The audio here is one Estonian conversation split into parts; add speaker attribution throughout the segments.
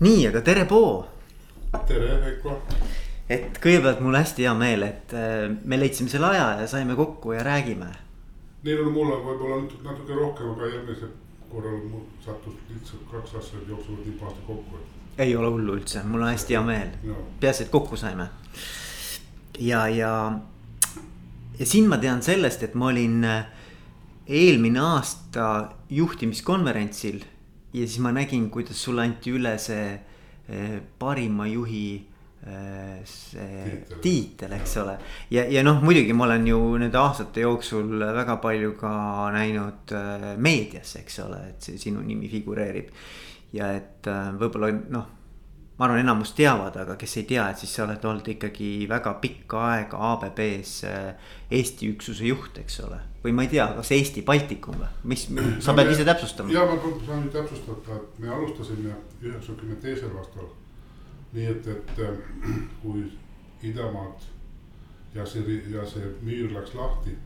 Speaker 1: nii, aga tere, Poo.
Speaker 2: tere, Veiko.
Speaker 1: et kõigepealt mul hästi hea meel, et äh, me leidsime selle aja ja saime kokku ja räägime.
Speaker 2: Neil on mul on võib-olla natuke rohkem, aga eelmisel korral mul sattus lihtsalt kaks asja jooksevad nii pahasti kokku,
Speaker 1: ei ole hullu üldse, mul on hästi hea meel. peaasi, et kokku saime. ja, ja, ja siin ma tean sellest, et ma olin äh, eelmine aasta juhtimiskonverentsil ja siis ma nägin, kuidas sulle anti üle see eh, parima juhi eh, see tiitel, eks ole. ja, ja noh, muidugi ma olen ju nende aastate jooksul väga palju ka näinud eh, meedias, eks ole, et see sinu nimi figureerib. ja et võib-olla noh ma arvan, enamus teavad, aga kes ei tea, et siis sa oled olnud ikkagi väga pikka aega ABB-s Eesti üksuse juht, eks ole. Või ma ei tea, kas Eesti Baltikum või, mis, sa pead ise täpsustama.
Speaker 2: ja ma saan täpsustada, et me alustasime üheksakümne teisel aastal. nii et, et äh, kui idamaad ja see, ja see müür läks lahti.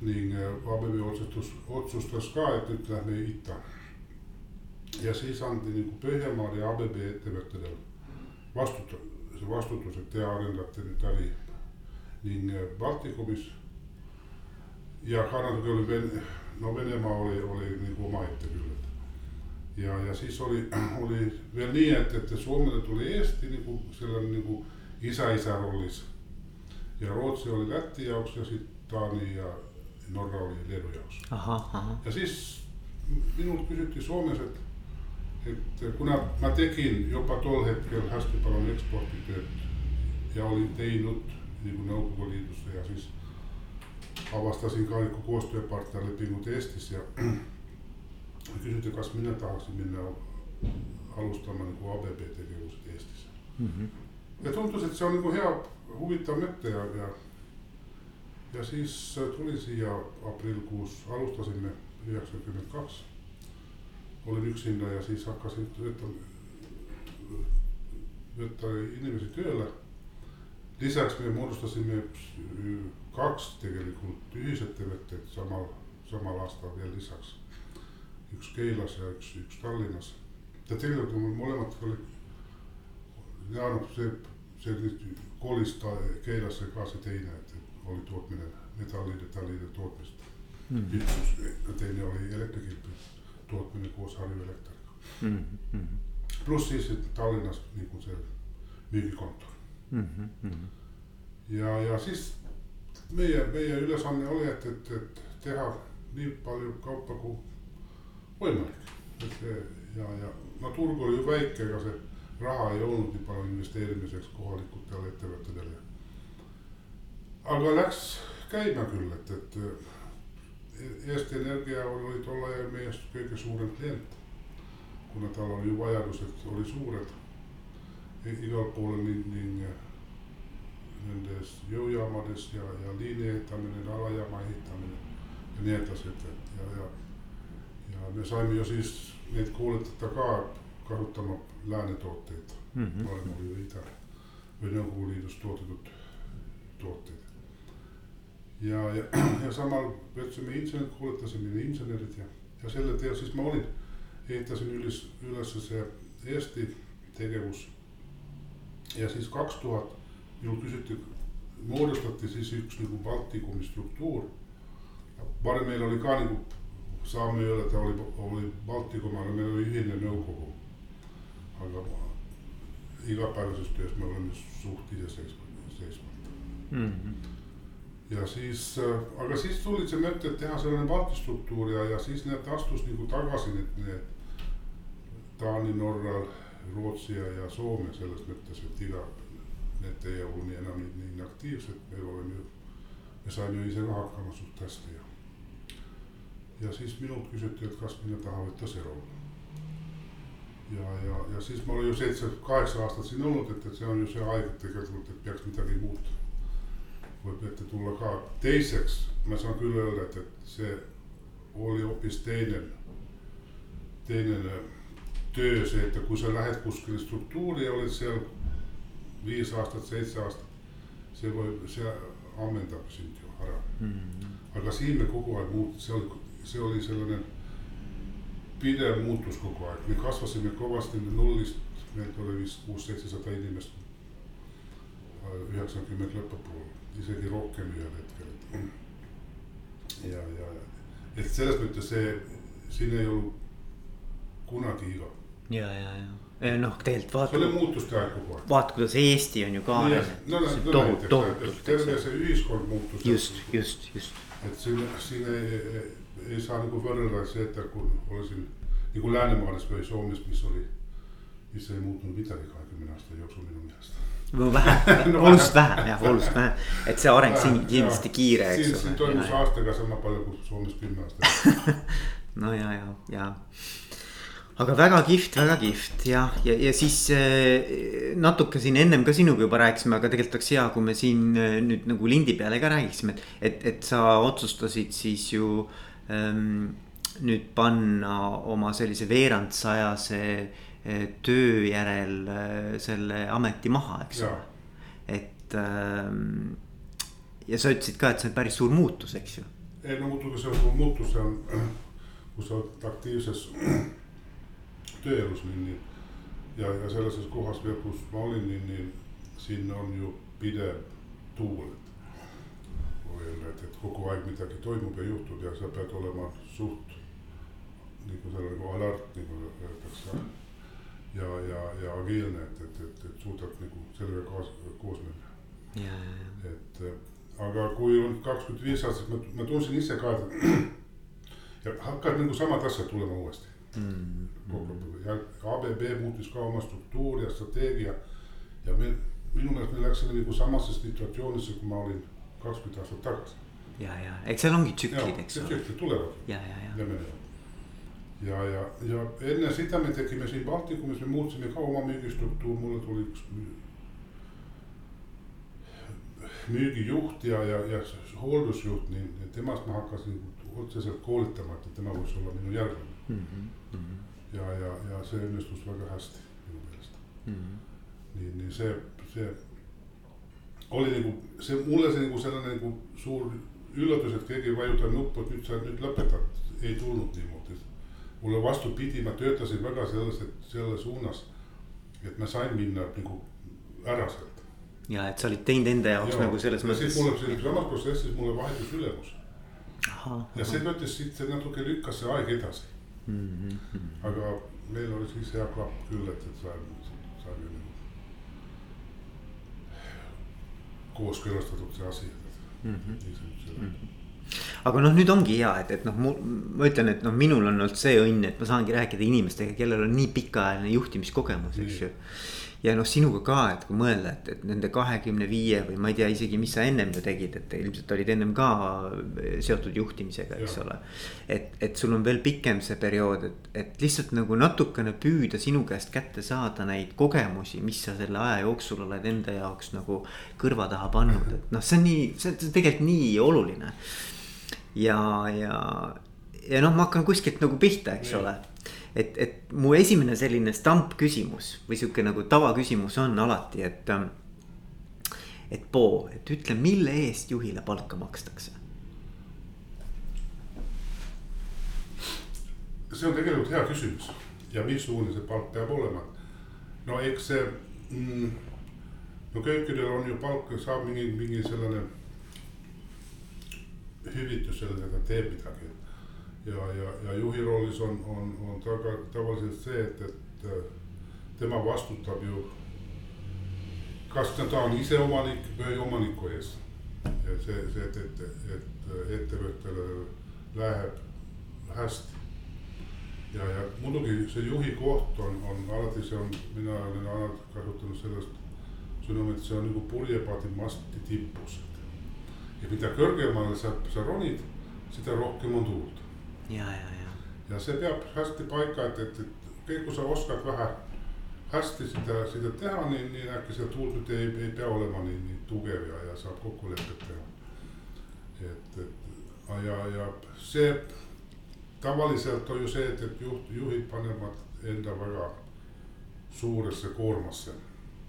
Speaker 2: ning äh, ABB otsustus, otsustas ka, et nüüd lähme itta ja siis andi nagu Põhjamaade ja ABB ettevõttedel vastuta-, see vastutus, et te arendate nüüd äri ning äh, Baltikumis. Ja ka natuke oli Vene, no Venemaa oli, oli nagu omaette küll, et. ja, ja siis oli, oli veel nii, et, et Soomele tuli Eesti nagu selle nagu isa-isa rollis. ja Rootsi oli Läti jaoks ja siis Taani ja Norra oli Leedu jaoks. ja siis minult küsiti Soomes, et et kuna ma tegin juba tol hetkel hästi palju eksporditööd ja olin teinud nagu Nõukogude Liidus ja siis avastasin ka nagu koostööpartnerlepingud Eestis ja küsiti, kas mina tahaksin minna alustama nagu ABB tegevust Eestis mm. -hmm. ja tundus, et see on nagu hea, huvitav mõte ja, ja, ja siis tuli siia aprillikuus, alustasime üheksakümmend kaks olin üksinda ja siis hakkasin võtta, võtta inimesi tööle. Lisaks me moodustasime kaks tegelikult ühisettevõtteid samal, samal aastal veel lisaks. üks Keilas ja üks, üks Tallinnas. ja tegelikult mul mõlemad olid, ja noh, see, see nüüd kolis ta Keilasse ka see teine, et oli tootmine metallide, tallide tootmist mm.. üksus, teine oli elektrikilp tootmine koos Harju Elektriga mm. -hmm. pluss siis Tallinnas nagu see müügikontor mm. -hmm. ja, ja siis meie, meie ülesanne oli, et, et, et teha nii palju kaupa kui võimalik. et see ja, ja no turg oli ju väike, ega see raha ei olnud nii palju investeerimiseks kohalikutele ettevõtetele. aga läks käima küll, et, et Eesti Energia oli tol ajal meie kõige suurem klient. kuna tal oli vajadused oli suured igal pool ning, ning nendes jõujaamades ja, ja liini ehitamine, alajaama ehitamine ja nii edasi, et, et ja, ja. ja me saime ju siis neid koolitada ka kasutama lääne tooteid mm, -hmm. varem oli ju ida või Nõukogude Liidus toodetud tooteid ja, ja, ja samal võtsime insenerid, koolitasime insenerid ja, ja selle teel siis ma olin, ehitasin üles, üles see Eesti tegevus. Ja siis kaks tuhat minul küsiti, moodustati siis üks nagu Baltikumi struktuur. varem meil oli ka nagu, saame öelda, oli, oli Baltikum, aga meil oli ühine nõukogu. aga igapäevases töös me oleme suht iseseisvad, seisvad mm. -hmm ja siis, äh, aga siis tuli see mõte, et teha selline valtusstruktuur ja, ja siis need astus nagu tagasi need, need Taani, Norra, Rootsi ja, ja Soome selles mõttes, et iga, need ei olnud nii enam nii, nii aktiivsed, me oleme ju, me saime ju ise ka hakkama suht hästi ja. ja siis minult küsiti, et kas mina tahan võtta see roll. ja, ja, ja siis ma olen ju seitse, kaheksa aastat siin olnud, et, et see on ju see aeg, et tegelikult, et peaks midagi muutma võib ette tulla ka. teiseks, ma saan küll öelda, et, et see oli hoopis teine, teine töö, see, et kui sa lähed kuskile struktuuri ja oled seal viis aastat, seitse aastat, see võib, see ammendab sind ju ära mm. -hmm. aga siin me kogu aeg muutus, see oli, see oli selline pidev muutus kogu aeg, me kasvasime kõvasti nullist, meil oli vist kuus-seitsesada inimest. üheksakümmend lõpupoole, isegi rohkem ühel hetkel. ja, ja, et selles mõttes see, siin ei olnud kunagi igav.
Speaker 1: Ja, ja, ja noh, tegelikult vaata.
Speaker 2: see oli muutuste aeg kogu aeg.
Speaker 1: vaata, kuidas Eesti on ju ka
Speaker 2: arenenud. no, no, näiteks, tohutult, terve see ühiskond muutus.
Speaker 1: just, just, just.
Speaker 2: et siin, siin ei, ei saa nagu võrrelda seda, kui olesin nagu Läänemaales või Soomes, mis oli, mis ei muutnud midagi kahekümne aasta jooksul minu meelest
Speaker 1: no vähe no, oluliselt vähem jah, oluliselt vähem, et see areng siin kindlasti kiire, eks
Speaker 2: ole. siin toimus aastaga sama palju kui Soomes kümme aastat
Speaker 1: no ja, ja, ja aga väga kihvt, väga kihvt ja, ja, ja siis äh, natuke siin ennem ka sinuga juba rääkisime, aga tegelikult oleks hea, kui me siin äh, nüüd nagu lindi peale ka räägiksime, et, et, et sa otsustasid siis ju ähm, nüüd panna oma sellise veerandsajase äh, töö järel selle ameti maha, eks ole. et ähm, ja sa ütlesid ka, et see on päris suur muutus, eks ju.
Speaker 2: ei no muidugi see on muutus, see on, kui sa oled aktiivses tööelus nii, nii. ja, ja selles kohas veel, kus ma olin, nii, nii siin on ju pidev tuul, et. kui öelda, et, et kogu aeg midagi toimub ja juhtub ja sa pead olema suht nagu selle nagu alert, nagu öeldakse. ja, ja, ja agiilne, et, et, et, et suudad nagu sellega kaas, koos minna. et aga kui on kakskümmend viis aastat, ma, ma tundsin ise ka, et ja hakkad nagu samad asjad tulema uuesti mm. -hmm. Ja ABB muutis ka oma struktuuri ja strateegia ja me, minu meelest me läksime nagu samasse situatsioonisse, kui ma olin kakskümmend aastat tagasi.
Speaker 1: ja, ja eks seal ongi tsüklid, eks
Speaker 2: ole. tsüklid tulevad.
Speaker 1: ja, ja,
Speaker 2: ja. ja, ja, ja enne seda me tegime siin Baltikumis, me muutsime ka oma müügistruktuur, mulle tuli üks müügijuht ja, ja, ja hooldusjuht, nii temast ma hakkasin otseselt koolitama, et tema võiks olla minu järglane mm. -hmm. Ja, ja, ja see õnnestus väga hästi minu meelest mm. -hmm. nii, nii see, see oli nagu see mulle see nagu selline nagu suur üllatus, et keegi vajutab nuppu, et nüüd sa nüüd lõpetad, ei tulnud niimoodi. mulle vastupidi, ma töötasin väga selles, et selle suunas, et ma sain minna nagu ära sealt.
Speaker 1: ja et sa olid teinud enda jaoks ja, nagu selles mõttes.
Speaker 2: siis mulle selles samas protsessis mulle vahetus ülemus. ja see mõttes siit natuke lükkas see aeg edasi mm. -hmm. aga meil oli siis hea klapp küll, et, et saime, saime nagu kooskõlastatud see asi mm. -hmm. Mm -hmm
Speaker 1: aga noh, nüüd ongi hea, et, et noh, ma ütlen, et noh, minul on olnud see õnn, et ma saangi rääkida inimestega, kellel on nii pikaajaline juhtimiskogemus, eks ju ja noh, sinuga ka, et kui mõelda, et, et nende kahekümne viie või ma ei tea isegi, mis sa ennem ju tegid, et ilmselt olid ennem ka seotud juhtimisega, eks ja. ole. et, et sul on veel pikem see periood, et, et lihtsalt nagu natukene püüda sinu käest kätte saada neid kogemusi, mis sa selle aja jooksul oled enda jaoks nagu kõrva taha pannud, et noh, see on nii, see on tegelikult nii oluline. ja, ja, ja noh, ma hakkan kuskilt nagu pihta, eks ja. ole et, et mu esimene selline stampküsimus või sihuke nagu tavaküsimus on alati, et. Ähm, et Bo, et ütle, mille eest juhile palka makstakse?
Speaker 2: see on tegelikult hea küsimus ja missugune see palk peab olema. no eks see mm,, no köökidel on ju palk, saab mingi, mingi sellene hüvitus selle, et ta teeb midagi ja, ja, ja juhi roolis on, on, on taga, tavaliselt see, et, et äh, tema vastutab ju. kas ta on ise omanik või omaniku ees. ja see, see, et, et, et ettevõttele läheb hästi. ja, ja muidugi see juhi koht on, on alati see on, mina olen alati kasutanud sellest sõnumit, see on nagu purjepaadi masti tipus. ja mida kõrgemale sa, sa ronid, seda rohkem on tuult
Speaker 1: ja, ja, ja.
Speaker 2: ja see peab hästi paika, et, et, et kõik, kui sa oskad vähe hästi seda, seda teha, nii, nii äkki see tuul nüüd ei, ei pea olema nii, nii tugev ja, ja saab kokkulepet teha. et, et ja, ja see tavaliselt on ju see, et, et juht, juhid panevad enda väga suuresse koormasse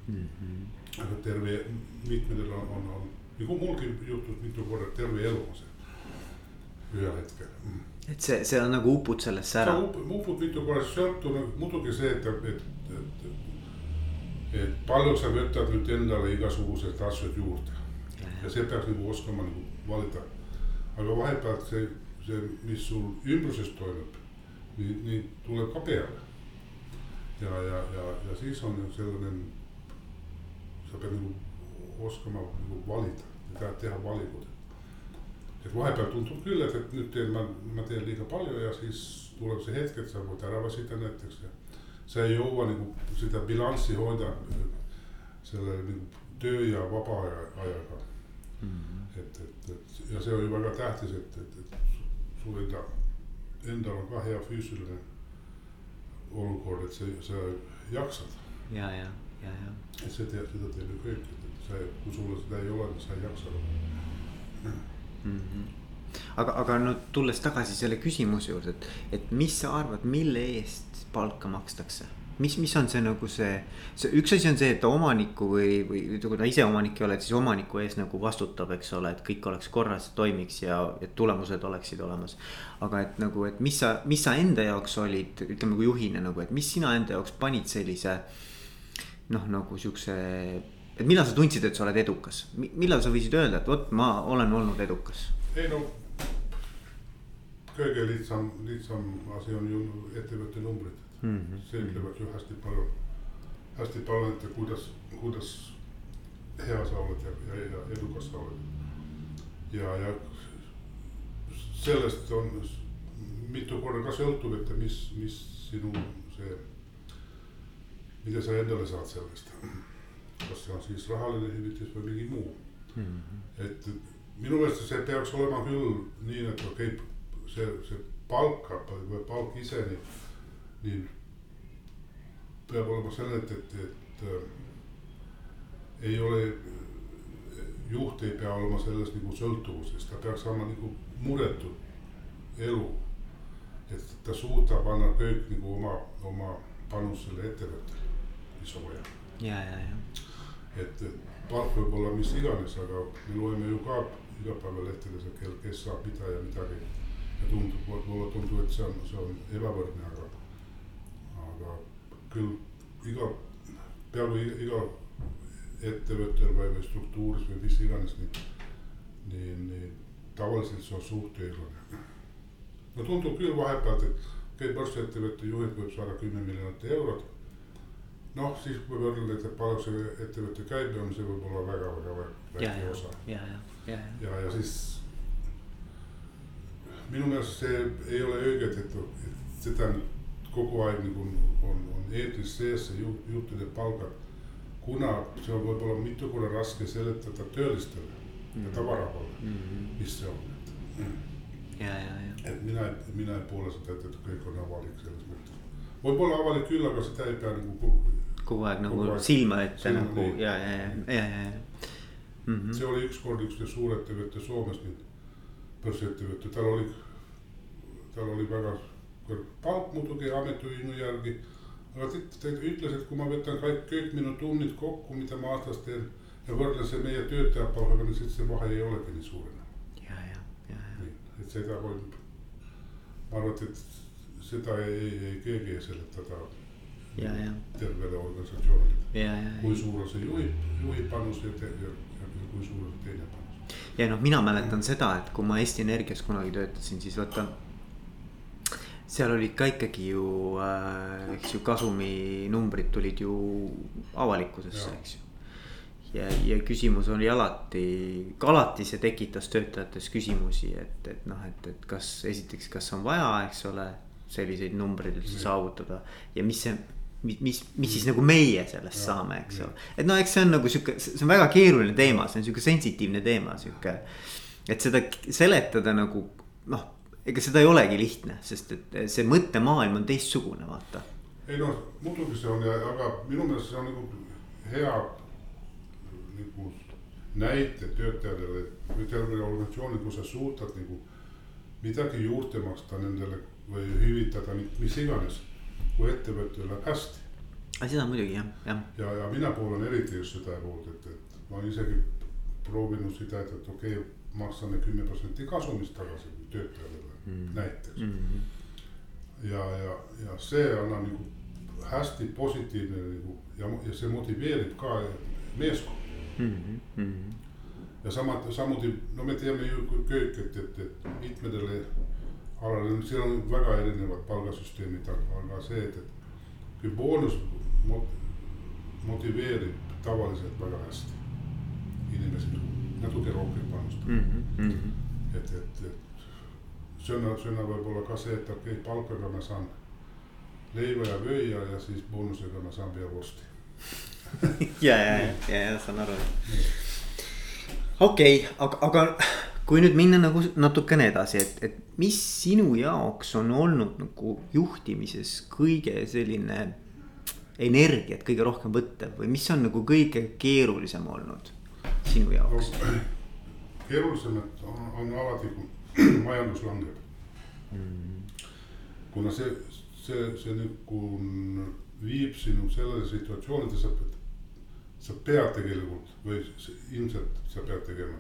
Speaker 2: mm. -hmm. aga terve, mitmedel on, on, on nagu mulgi juhtus mitu korda, terve elu on see ühel hetkel mm
Speaker 1: et see, see on nagu upud sellesse ära.
Speaker 2: upud mitu korda, sõltub nagu muidugi see, et, et, et, et palju sa võtad nüüd endale igasuguseid asju juurde. ja see peaks nagu oskama nagu valida. aga vahepeal see, see, mis sul ümbruses toimub, nii, nii tuleb ka peale. ja, ja, ja, ja siis on selline, sa pead nagu oskama nagu valida, teha valikuid et vahepeal tundub küll, et, et nüüd teen ma, ma teen liiga palju ja siis tuleb see hetk, et sa võid ära väsida näiteks ja. sa ei jõua nagu seda bilanssi hoida selle nagu töö ja vaba aja, ajaga mm. -hmm. et, et, et ja see oli väga tähtis, et, et, et sul enda, endal on ka hea füüsiline olukord, et sa, sa jaksad.
Speaker 1: ja, ja, ja, ja.
Speaker 2: et see teeb, seda teeb ju kõik, et, et sa, kui sul seda ei ole, siis sa ei jaksa
Speaker 1: mm. -hmm. aga, aga no tulles tagasi selle küsimuse juurde, et, et mis sa arvad, mille eest palka makstakse? mis, mis on see nagu see, see üks asi on see, et omaniku või, või kui ta ise omanik ei ole, et siis omaniku ees nagu vastutab, eks ole, et kõik oleks korras, toimiks ja et tulemused oleksid olemas. aga et nagu, et mis sa, mis sa enda jaoks olid, ütleme kui juhina nagu, et mis sina enda jaoks panid sellise noh, nagu siukse et millal sa tundsid, et sa oled edukas, millal sa võisid öelda, et vot ma olen olnud edukas?
Speaker 2: ei no kõige lihtsam, lihtsam asi on ju ettevõtte numbrid mm. -hmm. see ütlevad ju hästi palju, hästi palju, et kuidas, kuidas hea sa oled ja, ja, ja edukas sa oled. ja, ja sellest on mitu korda ka sõltub, et mis, mis sinu see, mida sa endale saad sellest kas see on siis rahaline hüvitis või mingi muu mm. -hmm. et minu meelest see peaks olema küll nii, et okei okay,, see, see palk, palk ise nii, nii peab olema selline, et, et, et äh, ei ole, juht ei pea olema selles nagu sõltuvuses, ta peaks saama nagu muretu elu. et ta suudab anda kõik nagu oma, oma panus selle ettevõttele, mis on vaja.
Speaker 1: ja, ja, ja
Speaker 2: et palk võib olla mis iganes, aga me loeme ju ka igapäevalehtedes, et kel, kes saab mida ja midagi. ja tundub, mulle tundub, et see on, see on ebavõrdne, aga, aga küll iga, peaaegu iga ettevõttel või, või struktuuris või mis iganes, nii, nii, nii tavaliselt see on suht õiglane. no tundub küll vahepeal, et käib börsiettevõtte juhid võib saada kümme miljonit eurot noh, siis kui võrrelda, et palju see ettevõtte käibe on, see võib olla väga-väga väike osa.
Speaker 1: ja, ja, ja, ja,
Speaker 2: ja, ja siis minu meelest see ei ole õige, et, et seda kogu aeg nagu on, on, on eetris sees see juht, juhtide palgad. kuna see on võib-olla mitu korda raske seletada töölistele mm -hmm. ja tavarahvale mm, -hmm. mis see on, et
Speaker 1: mm.. ja, ja, ja.
Speaker 2: et mina, mina ei poole seda, et, et kõik on avalik selles mõttes. võib-olla avalik küll, aga seda ei pea nagu
Speaker 1: kogu aeg nagu kogu aeg. silma ette silma nagu nii. ja, ja, ja, ja, ja, ja.
Speaker 2: Mm -hmm. see oli ükskord üks suurettevõte Soomes nüüd, börsiettevõte, tal oli, tal oli väga kõrge palk muidugi ametiühingu järgi. aga ta, ta ütles, et kui ma võtan kõik, kõik minu tunnid kokku, mida ma aastas teen ja võrdlen see meie töötaja palgaga, siis see vahe ei olegi nii suur enam.
Speaker 1: ja, ja, ja, ja.
Speaker 2: et seda võib, ma arvan, et seda ei, ei, ei keegi ei seletada tervele organisatsioonile. kui suur on see juhi, juhi panus ja, ja, ja kui suur teine panus.
Speaker 1: ja noh, mina mäletan seda, et kui ma Eesti Energias kunagi töötasin, siis vaata seal olid ka ikkagi ju äh,, eks ju, kasuminumbrid tulid ju avalikkusesse, eks ju. ja, ja küsimus oli alati, alati see tekitas töötajates küsimusi, et, et noh, et, et kas esiteks, kas on vaja, eks ole, selliseid numbreid üldse saavutada ja mis see mis, mis, mis siis nagu meie sellest ja, saame, eks ole. et no eks see on nagu sihuke, see on väga keeruline teema, see on sihuke sensitiivne teema, sihuke. et seda seletada nagu noh, ega seda ei olegi lihtne, sest et see mõttemaailm on teistsugune, vaata.
Speaker 2: ei noh, muidugi see on, aga minu meelest see on nagu hea nagu näite töötajatele või tervele organisatsioonile, kus sa suudad nagu midagi juurde maksta nendele või hüvitada mis iganes kui ettevõttel läheb hästi.
Speaker 1: seda muidugi jah, jah.
Speaker 2: ja, ja, mina poolan eriti just seda poolt, et, et ma isegi proovinud seda, et, et okei okay,, maksame kümme protsenti kasumist tagasi töötajale mm. näiteks mm. -hmm. ja, ja, ja see annab nagu hästi positiivne nagu ja, ja see motiveerib ka meeskonda mm. -hmm. ja sama, samuti, no me teame ju kõik, et, et, et mitmedele aladele, seal on väga erinevad palgasüsteemid, aga see, et, et kui boonus motiveerib tavaliselt väga hästi inimesi natuke rohkem panustada mm. -hmm. et, et, et sõna, sõna võib olla ka see, et okei okay,, palkaga ma saan leiva ja köia ja siis boonusega ma saan peavorsti
Speaker 1: ja, ja, ja, ja, ja saan aru. okei okay,, aga, aga kui nüüd minna nagu natukene edasi, et, et mis sinu jaoks on olnud nagu juhtimises kõige selline energiat kõige rohkem võttev või mis on nagu kõige keerulisem olnud sinu jaoks no,?
Speaker 2: keerulisemad on, on alati, kui majandus langeb mm. kuna see, see, see nagu viib sinu sellele situatsiooni, sa pead, sa pead tegelikult või ilmselt sa pead tegema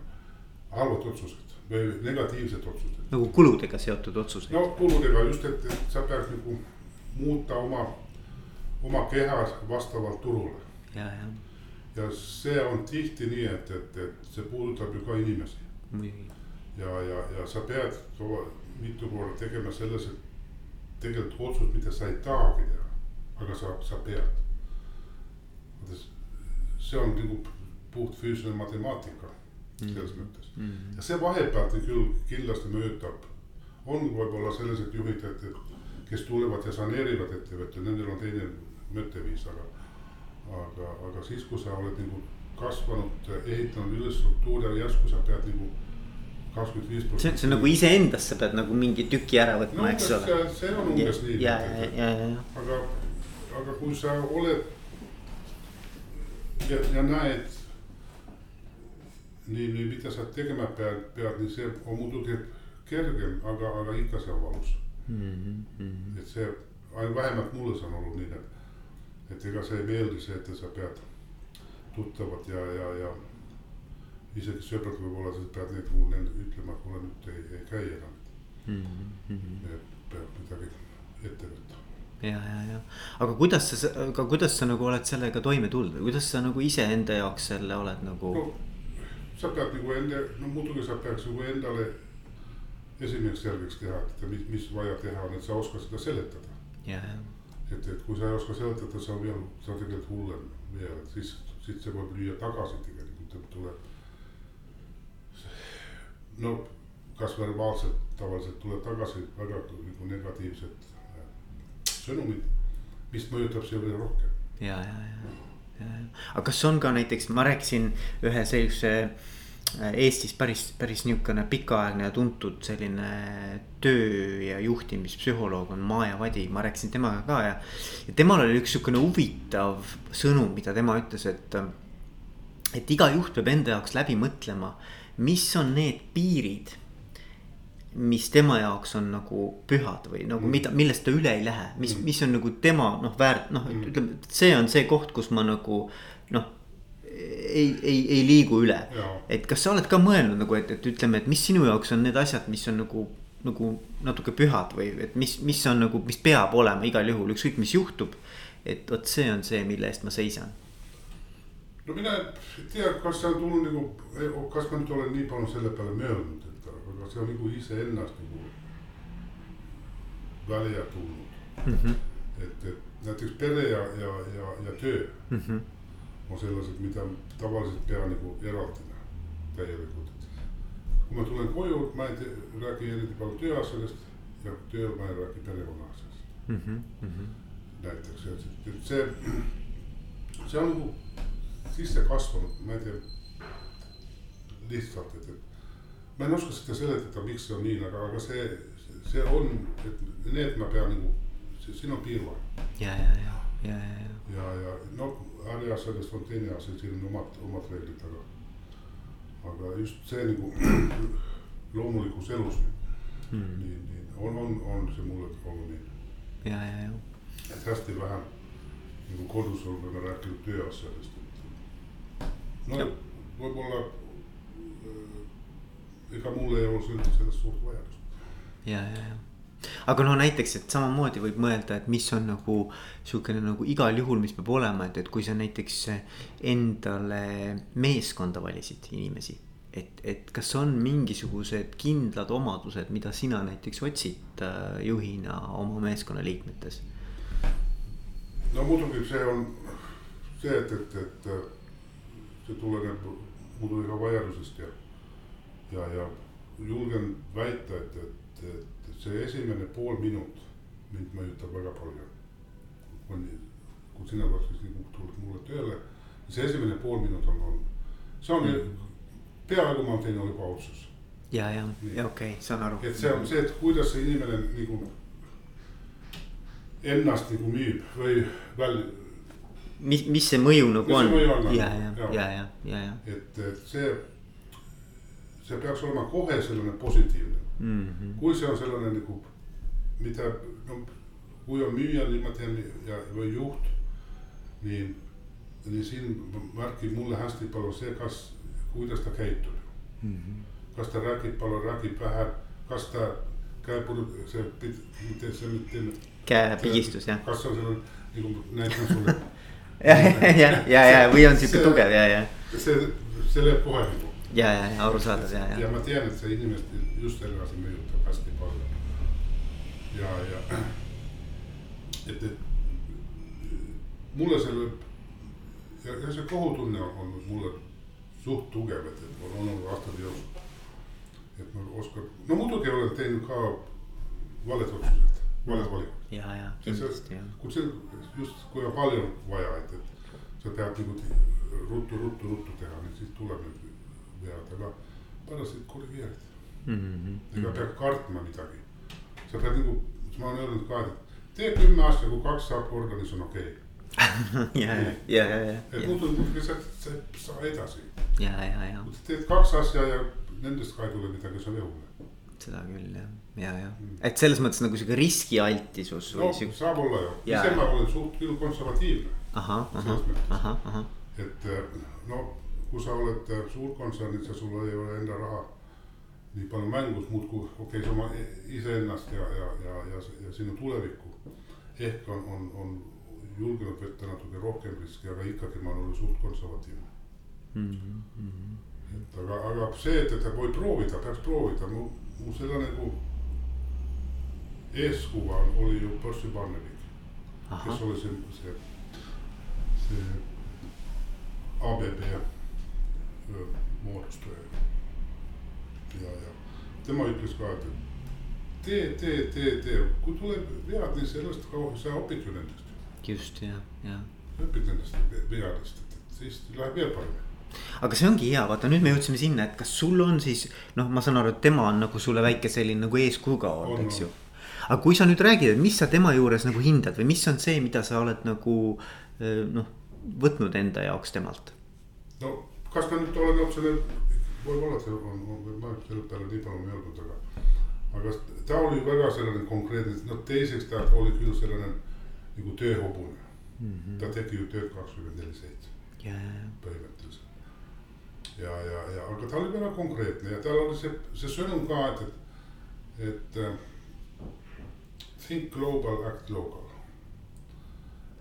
Speaker 2: halvad otsused või negatiivsed otsused.
Speaker 1: nagu kuludega seotud otsuseid?
Speaker 2: no kuludega just, et, et sa pead nagu muuta oma, oma keha vastavalt turule.
Speaker 1: ja, ja.
Speaker 2: ja see on tihti nii, et, et, et see puudutab ju ka inimesi. ja, ja, ja sa pead mitu korda tegema selles, et tegelikult otsus, mida sa ei tahagi teha, aga sa, sa pead. see on nagu puht füüsiline matemaatika selles mm. mõttes mm. ja see vahepealt küll kindlasti mõjutab, on võib-olla sellised juhid, et, et kes tulevad ja saneerivad ettevõtte, nendel on teine mõtteviis, aga. aga, aga siis, kui sa oled nagu kasvanud, ehitanud üles struktuuri ja järsku sa pead nagu kakskümmend viis protsenti.
Speaker 1: see on nagu iseendast, sa pead nagu mingi tüki ära võtma no,, eks ole.
Speaker 2: see on umbes nii. aga, aga kui sa oled ja, ja näed nii, nii mida sa tegema pead, pead, nii see on muidugi kergem, aga, aga ikka see on valus mm. -hmm. et see, vähemalt mulle see on olnud nii, et, et ega see ei meeldi see, et sa pead tuttavad ja, ja, ja isegi sõbrad võib-olla sa pead neid nende ütlema, et kuule nüüd ei, ei käi enam mm. -hmm. et peab midagi ette võtta
Speaker 1: ja, ja, ja, aga kuidas sa, aga kuidas sa nagu oled sellega toime tulnud või kuidas sa nagu iseenda jaoks selle oled nagu no,?
Speaker 2: Sa pead nagu enda, no muidugi sa peaks nagu endale esimeseks selgeks teha, et mis, mis vaja teha on, et sa oskad seda seletada et, et kui sa ei oska seletada, sa veel, sa tegelikult hullem veel, et siis, siis see võib lüüa tagasi tegelikult, tuleb. no kas verbaalselt tavaliselt tuleb tagasi väga nagu negatiivsed äh, sõnumid, mis mõjutab veel rohkem.
Speaker 1: ja, ja, ja aga kas on ka näiteks, ma rääkisin ühe sellise äh, Eestis päris, päris niisugune pikaaegne ja tuntud selline töö ja juhtimispsühholoog on Maja Vadi, ma rääkisin temaga ka ja. ja temal oli üks sihukene huvitav sõnum, mida tema ütles, et. et iga juht peab enda jaoks läbi mõtlema, mis on need piirid mis tema jaoks on nagu pühad või nagu mm. mida, millest ta üle ei lähe, mis mm., mis on nagu tema noh, väärt noh mm., ütleme, see on see koht, kus ma nagu noh. ei, ei, ei liigu üle, et kas sa oled ka mõelnud nagu, et, et ütleme, et mis sinu jaoks on need asjad, mis on nagu. nagu natuke pühad või et mis, mis on nagu, mis peab olema igal juhul, ükskõik mis juhtub. et vot see on see, mille eest ma seisan
Speaker 2: no mina ei tea, kas see on tulnud nagu, kas ma nüüd olen nii palju selle peale mõelnud, aga see on nagu iseennast nagu välja tulnud mm. -hmm. et, et näiteks pere ja, ja, ja, ja töö mm -hmm. on sellised, mida tavaliselt pea nagu eraldada täielikult. kui ma tulen koju, ma ei tee, räägi eriti palju tööasjadest ja tööl ma ei räägi perekonna asjast mm. -hmm. näiteks, et, et see, see on nagu sisse kasvanud, ma ei tea, lihtsalt, et, et ma ei oska seda seletada, miks see on nii, aga, aga see, see on, et need ma pean nagu, siin on piir
Speaker 1: vaja. ja, ja, ja, ja, ja, ja.
Speaker 2: ja, ja no äriasjadest on teine asi, siin on omad, omad reeglid, aga, aga just see nagu loomulikus elus mm. nii, nii on, on, on see mulle olnud nii.
Speaker 1: ja, ja, ja.
Speaker 2: et hästi vähe nagu kodus oleme rääkinud tööasjadest, et no võib-olla ega mul ei olnud üldse sellest suurt vajadust.
Speaker 1: ja, ja, ja aga no näiteks, et samamoodi võib mõelda, et mis on nagu sihukene nagu igal juhul, mis peab olema, et, et kui sa näiteks endale meeskonda valisid inimesi. et, et kas on mingisugused kindlad omadused, mida sina näiteks otsid äh, juhina oma meeskonna liikmetes?
Speaker 2: no muidugi see on see, et, et, et see tuleneb muidugi ka vajadusest ja, ja, ja julgen väita, et, et, et see esimene pool minut mind mõjutab väga palju. kui, kui sina peaksid nagu tuled mulle tööle, see esimene pool minut on, on, see on mm. peaaegu ma teen juba otsus.
Speaker 1: ja, ja, ja okei okay,, saan aru.
Speaker 2: et see on see, et kuidas see inimene nagu ennast nagu müüb või väl-.
Speaker 1: mis, mis see mõju nagu on? Ja, ja, ja, ja, ja, ja.
Speaker 2: et, et see, see peaks olema kohe selline positiivne mm. -hmm. kui see on selline nagu, mida, no kui on müüja niimoodi ja, või juht, nii, nii siin märgib mulle hästi palju see, kas, kuidas ta käitub mm. -hmm. kas ta räägib palju, räägib vähe, kas ta käib, see, mitte see mitte
Speaker 1: käepigistus jah.
Speaker 2: kas on seal nagu näitan sulle
Speaker 1: ja, ja, ja, ja või on sihuke tugev ja, ja.
Speaker 2: see, läheb kohe nagu.
Speaker 1: Ja, ja, ja arusaadav ja, ja.
Speaker 2: ja ma tean, et see inimest just edasi mõjutab hästi palju. ja, ja et, et mulle selle ja, ja see kohutunne on olnud mulle suht tugev, et, et on olnud aastate jooksul. et ma oskan, no muidugi olen teinud ka valed otsused valed valikud.
Speaker 1: ja, ja kindlasti jah.
Speaker 2: kui see just, kui on palju vaja, et, et sa pead nagu ruttu, ruttu, ruttu teha, siis tuleb need vead, aga neid korrigeerid mm. -hmm. ega pea kartma midagi. sa pead nagu, ma olen öelnud ka, et tee kümme aastat, kui kaks saab korda, siis on okei
Speaker 1: okay. ja, ja, ja, ja,
Speaker 2: et muidu muidugi sa, sa ei saa edasi.
Speaker 1: ja, ja, ja.
Speaker 2: teed kaks asja ja nendest ka ei tule midagi, see on õudne
Speaker 1: seda küll jah, ja, ja mm. et selles mõttes nagu sihuke riskialtisus.
Speaker 2: no siuke... saab olla ju, ise ma olen suht küll konservatiivne.
Speaker 1: ahah, ahah, ahah, ahah.
Speaker 2: et eh, no kui sa oled eh, suurkontsernid ja sul ei ole enda raha nii palju mängus muud kui okei okay,, sa oma iseennast ja, ja, ja, ja, ja sinu tulevikku. ehk on, on, on julgenud võtta natuke rohkem riski, aga ikkagi ma olen suht konservatiivne mm. -hmm. et aga, aga see, et, et võib proovida, peaks proovida, mu mu selle nagu eeskuva oli ju Percy Barnevik, kes oli see, see, see ABB moodustaja. ja, ja tema ütles ka, et tee, tee, tee, tee, kui tuleb vead, siis sellest sa õpid ju nendest.
Speaker 1: just ja, ja.
Speaker 2: õpid nendest veadest, et siis läheb veel paremini
Speaker 1: aga see ongi hea, vaata nüüd me jõudsime sinna, et kas sul on siis noh, ma saan aru, et tema on nagu sulle väike selline nagu eeskuju ka olnud, eks ju. aga kui sa nüüd räägid, et mis sa tema juures nagu hindad või mis on see, mida sa oled nagu noh, võtnud enda jaoks temalt?
Speaker 2: no kas ma nüüd olen otsene, võib-olla see on, on, ma selle peale nii palju mõelnud, aga. aga ta oli väga selline konkreetne, no teiseks ta oli küll selline nagu tööhobune mm. -hmm. ta tegi ju tööd kakskümmend neli seitse. põhimõtteliselt ja, ja, ja aga ta oli väga konkreetne ja tal oli see, see sõnum ka, et, et, et uh, think global, act local.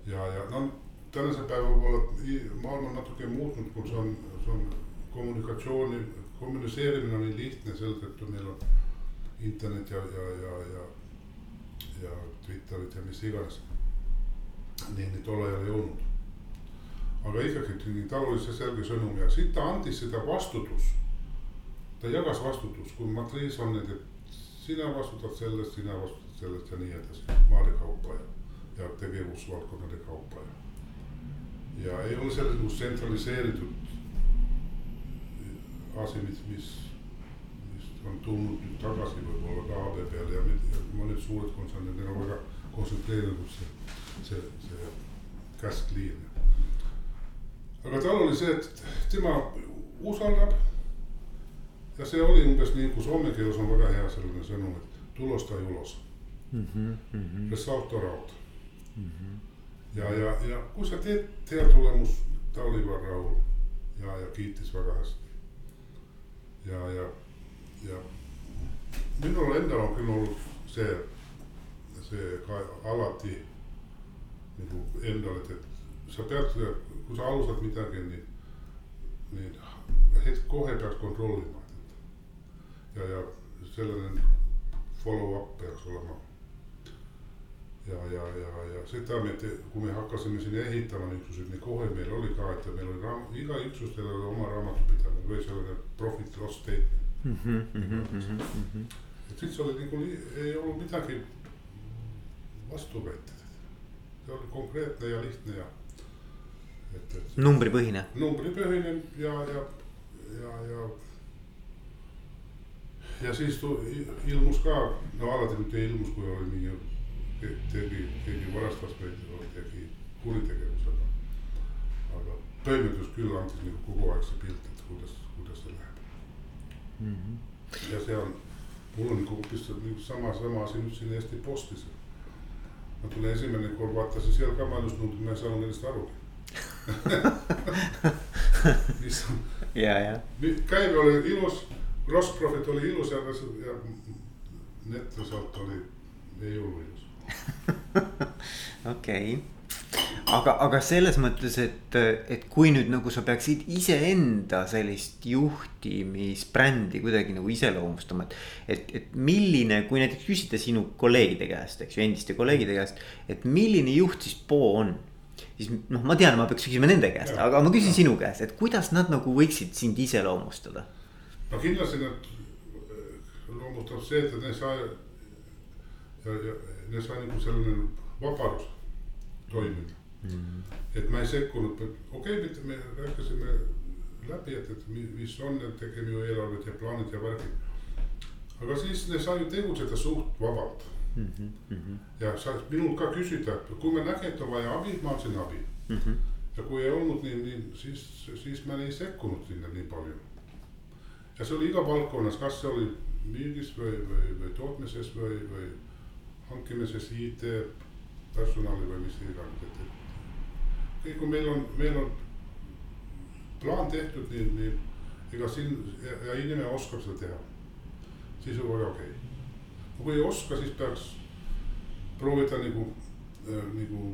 Speaker 2: ja, ja no tänasel päeval võib-olla maailm on natuke muutnud, kui see on, see on kommunikatsiooni, kommuniseerimine on nii lihtne selle tõttu meil on internet ja, ja, ja, ja, ja Twitterid ja mis iganes. nii, nii tol ajal ei olnud aga ikkagi tal oli see selge sõnum ja siit ta andis seda vastutus. ta jagas vastutust, kui matriis on et sina vastutad sellest, sina vastutad sellest ja nii edasi, maade kaupa ja, ja tegevusvaldkondade kaupa ja. Ja ei ole selles nagu tsentraliseeritud asi, mis, mis, mis on tulnud nüüd tagasi võib-olla ka ABB-le ja, ja mõned suured kontsernid on väga kontsentreeritud see, see, see käskliin aga tal oli see, et tema usaldab. ja see oli umbes nii, kui soome keeles on väga hea selline sõnum, et tulos ta julos mm. -hmm, mm -hmm. Result or out mm. -hmm. Ja, ja, ja kui sa teed hea tulemus, ta oli väga rahul ja, ja kiitis väga hästi. ja, ja, ja, minul endal on küll olnud see, see ka alati nagu endal, et, et sa pead, kui sa alustad midagi, nii, nii hetk kohe peaks kontrollima. ja, ja selline follow-up peaks olema. Ja, ja, ja, ja seda me, kui me hakkasime siin ehitama niisuguseid, nii kohe meil oli ka, et meil oli raam, iga üksustel oli oma raamatupidamine või selline profit loss statement mm. -hmm, mm -hmm. et siis oli nagu, ei olnud midagi vastu võetud. see oli konkreetne ja lihtne ja.
Speaker 1: et, et. numbripõhine.
Speaker 2: numbripõhine ja, ja, ja, ja ja siis ilmus ka, no alati mitte ilmus, kui oli mingi, tegi, keegi varastas meid või tegi kuritegevusega. aga toimetus küll andis nagu kogu aeg see pilt, et kuidas, kuidas see läheb mm. -hmm. ja see on, mul on nagu hoopis nagu sama, sama asi nüüd siin Eesti Postis. ma tulin esimene kord, vaatasin seal ka mainusnumbrit, ma ei saanud nendest arugi mis on.
Speaker 1: ja, ja.
Speaker 2: käive oli ilus Gross profit oli ilus ja, ja netresalt oli, ei olnud ilus.
Speaker 1: okei, aga, aga selles mõttes, et, et kui nüüd nagu sa peaksid iseenda sellist juhtimisbrändi kuidagi nagu iseloomustama, et. et, et milline, kui näiteks küsida sinu kolleegide käest, eks ju, endiste kolleegide käest, et milline juht siis Bo on siis noh, ma tean, ma peaks küsima nende käest, aga ma küsin ja. sinu käest, et kuidas nad nagu võiksid sind iseloomustada
Speaker 2: no kindlasti nad loomutab see, et neil sai ja, ja neil sai nagu selline vabadus toimida mm. -hmm. et ma ei sekkunud, okei okay,, me rääkisime läbi, et, et mis on, et tegime ju eelarved ja plaanid ja värgid. aga siis ne sai ju tegutseda suht vabalt mm. -hmm. ja sa minult ka küsida, kui ma nägin, et on vaja abi, ma andsin abi mm. -hmm. ja kui ei olnud nii, nii siis, siis ma ei sekkunud sinna nii palju ja see oli iga valdkonnas, kas see oli müügis või, või, või tootmises või, või hankimises, IT, personali või mis iganes, et, et. kõik, kui meil on, meil on plaan tehtud, nii, nii ega siin ja, ja inimene oskab seda teha, siis on väga okei okay.. kui ei oska, siis peaks proovida nagu äh,, nagu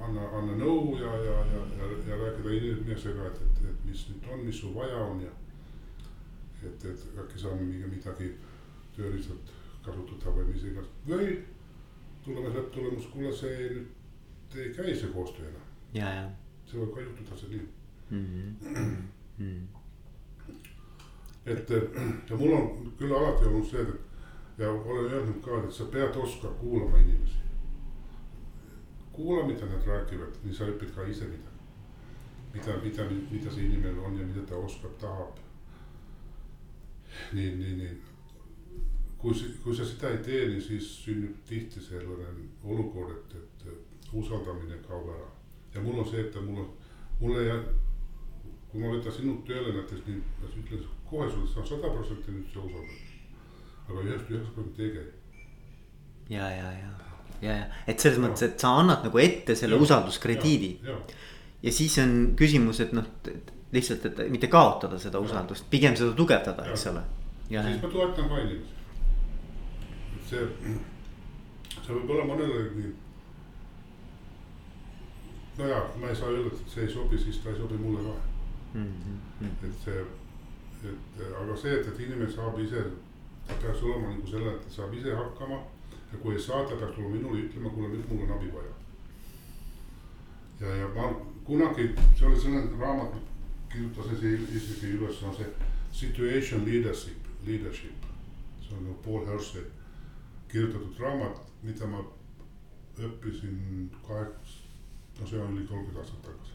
Speaker 2: anna, anna nõu ja, ja, ja, ja, rääkida inimesega, et, et, et mis nüüd on, mis sul vaja on ja et, et äkki saame midagi tööriistad kasutada või mis iganes või tuleme lõpptulemus, kuule, see nüüd ei käi see koostöö enam.
Speaker 1: ja, ja.
Speaker 2: see võib ka juhtuda see nii mm. -hmm. et ja mul on küll alati olnud see, et ja olen öelnud ka, et sa pead oskama kuulama inimesi. kuula, mida nad räägivad, nii sa õpid ka ise midagi. mida, mida, mida see inimene on ja mida ta oskab, tahab nii, nii, nii. Kui, kui sa seda ei tee, niin siis sünnib tihti selline olukord, et, et usaldamine kaob ära. ja mul on see, et mul on, mulle ei, kui ma võtan sinult tööle näiteks nii, ma ütlen kohe sulle, saan sada protsenti nüüd sa usaldad. aga ühest üheksakümmend ei käi.
Speaker 1: ja, ja, ja, ja, ja, et selles mõttes, et sa annad nagu ette selle ja, usalduskrediidi. Ja, ja. ja siis on küsimus, et noh lihtsalt, et mitte kaotada seda usaldust, pigem seda tugevdada, eks ole.
Speaker 2: siis ma toetan ka inimesi. See, see võib olla mõnele nii. no ja, ma ei saa öelda, et see ei sobi, siis ta ei sobi mulle ka mm. -hmm. et see, et aga see, et, et inimene saab ise, ta peaks olema nagu selle, et ta saab ise hakkama. ja kui ei saa, ta peaks tulema minule ütlema, kuule nüüd mul on abi vaja. ja, ja ma kunagi, see oli selline raamat kirjutasin siia isegi üles, on see situation leadership, leadership. see on nagu Paul Hersey kirjutatud raamat, mida ma õppisin kaheksa, no see oli kolmkümmend aastat tagasi.